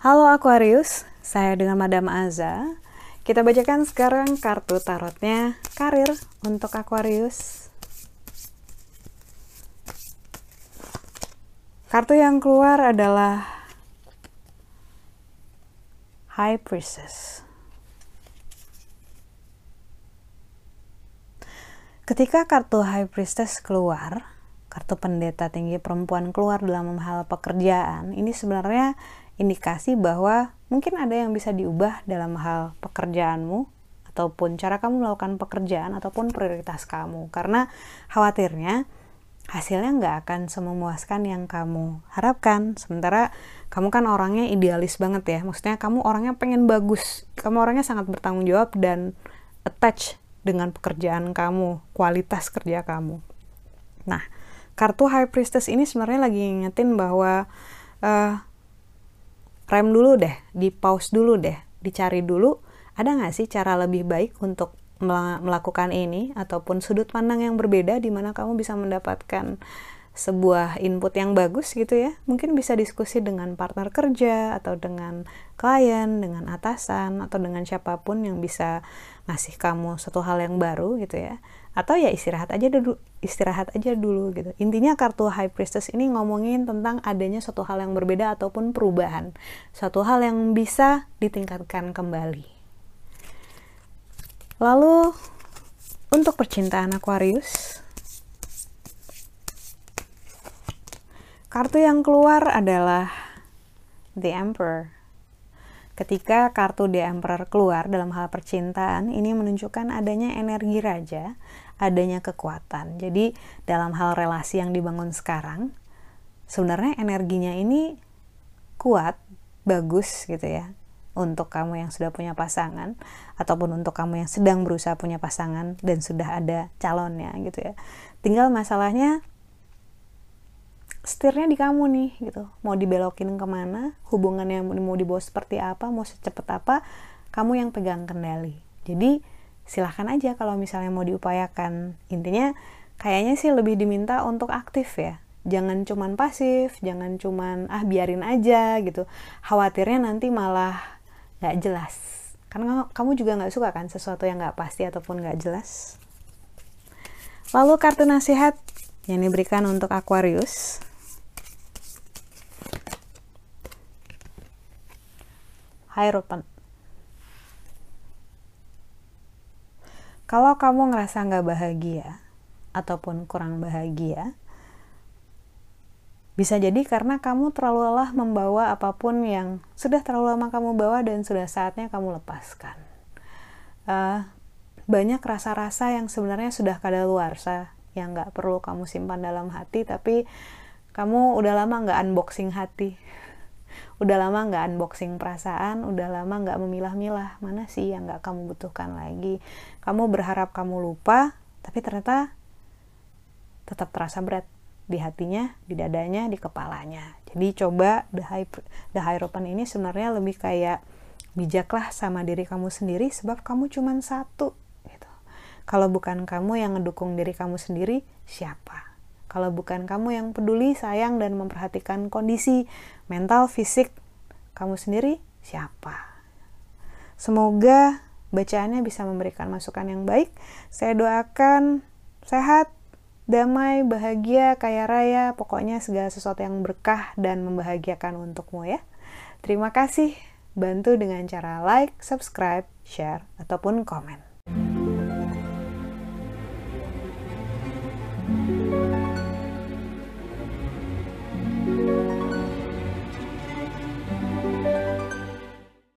Halo Aquarius, saya dengan Madam Aza. Kita bacakan sekarang kartu tarotnya karir untuk Aquarius. Kartu yang keluar adalah High Priestess. Ketika kartu High Priestess keluar, kartu pendeta tinggi perempuan keluar dalam hal pekerjaan, ini sebenarnya indikasi bahwa mungkin ada yang bisa diubah dalam hal pekerjaanmu ataupun cara kamu melakukan pekerjaan ataupun prioritas kamu. Karena khawatirnya hasilnya nggak akan sememuaskan yang kamu harapkan. Sementara kamu kan orangnya idealis banget ya. Maksudnya kamu orangnya pengen bagus kamu orangnya sangat bertanggung jawab dan attach dengan pekerjaan kamu kualitas kerja kamu. Nah kartu High Priestess ini sebenarnya lagi ngingetin bahwa uh, rem dulu deh, di pause dulu deh, dicari dulu ada nggak sih cara lebih baik untuk melakukan ini ataupun sudut pandang yang berbeda di mana kamu bisa mendapatkan sebuah input yang bagus gitu ya. Mungkin bisa diskusi dengan partner kerja atau dengan klien dengan atasan atau dengan siapa pun yang bisa ngasih kamu satu hal yang baru gitu ya. Atau ya istirahat aja dulu istirahat aja dulu gitu. Intinya kartu high priestess ini ngomongin tentang adanya suatu hal yang berbeda ataupun perubahan. Suatu hal yang bisa ditingkatkan kembali. Lalu untuk percintaan Aquarius kartu yang keluar adalah the emperor Ketika kartu The Emperor keluar dalam hal percintaan, ini menunjukkan adanya energi raja, adanya kekuatan. Jadi, dalam hal relasi yang dibangun sekarang, sebenarnya energinya ini kuat, bagus gitu ya. Untuk kamu yang sudah punya pasangan ataupun untuk kamu yang sedang berusaha punya pasangan dan sudah ada calonnya gitu ya. Tinggal masalahnya setirnya di kamu nih gitu. Mau dibelokin ke mana hubungannya mau dibawa seperti apa mau secepat apa kamu yang pegang kendali. Jadi silahkan aja kalau misalnya mau diupayakan. Intinya kayaknya sih lebih diminta untuk aktif ya. Jangan cuman pasif jangan cuman ah biarin aja gitu. Khawatirnya nanti malah nggak jelas. Karena kamu juga nggak suka kan sesuatu yang nggak pasti ataupun nggak jelas? Lalu kartu nasihat yang diberikan untuk Aquarius Hierophant. Kalau kamu ngerasa nggak bahagia ataupun kurang bahagia, bisa jadi karena kamu terlalu lelah membawa apa pun yang sudah terlalu lama kamu bawa dan sudah saatnya kamu lepaskan. Uh, banyak rasa-rasa yang sebenarnya sudah kadaluarsa yang nggak perlu kamu simpan dalam hati, tapi kamu udah lama nggak unboxing hati udah lama nggak unboxing perasaan, udah lama nggak memilah-milah mana sih yang nggak kamu butuhkan lagi. Kamu berharap kamu lupa, tapi ternyata tetap terasa berat di hatinya, di dadanya, di kepalanya. Jadi coba the high the hierophant ini sebenarnya lebih kayak bijaklah sama diri kamu sendiri sebab kamu cuma satu gitu. Kalau bukan kamu yang ngedukung diri kamu sendiri, siapa? Kalau bukan kamu yang peduli, sayang, dan memperhatikan kondisi mental, fisik kamu sendiri, siapa? Semoga bacaannya bisa memberikan masukan yang baik. Saya doakan sehat, damai, bahagia, kaya raya, pokoknya segala sesuatu yang berkah dan membahagiakan untukmu ya. Terima kasih. Bantu dengan cara like, subscribe, share, ataupun komen. thank you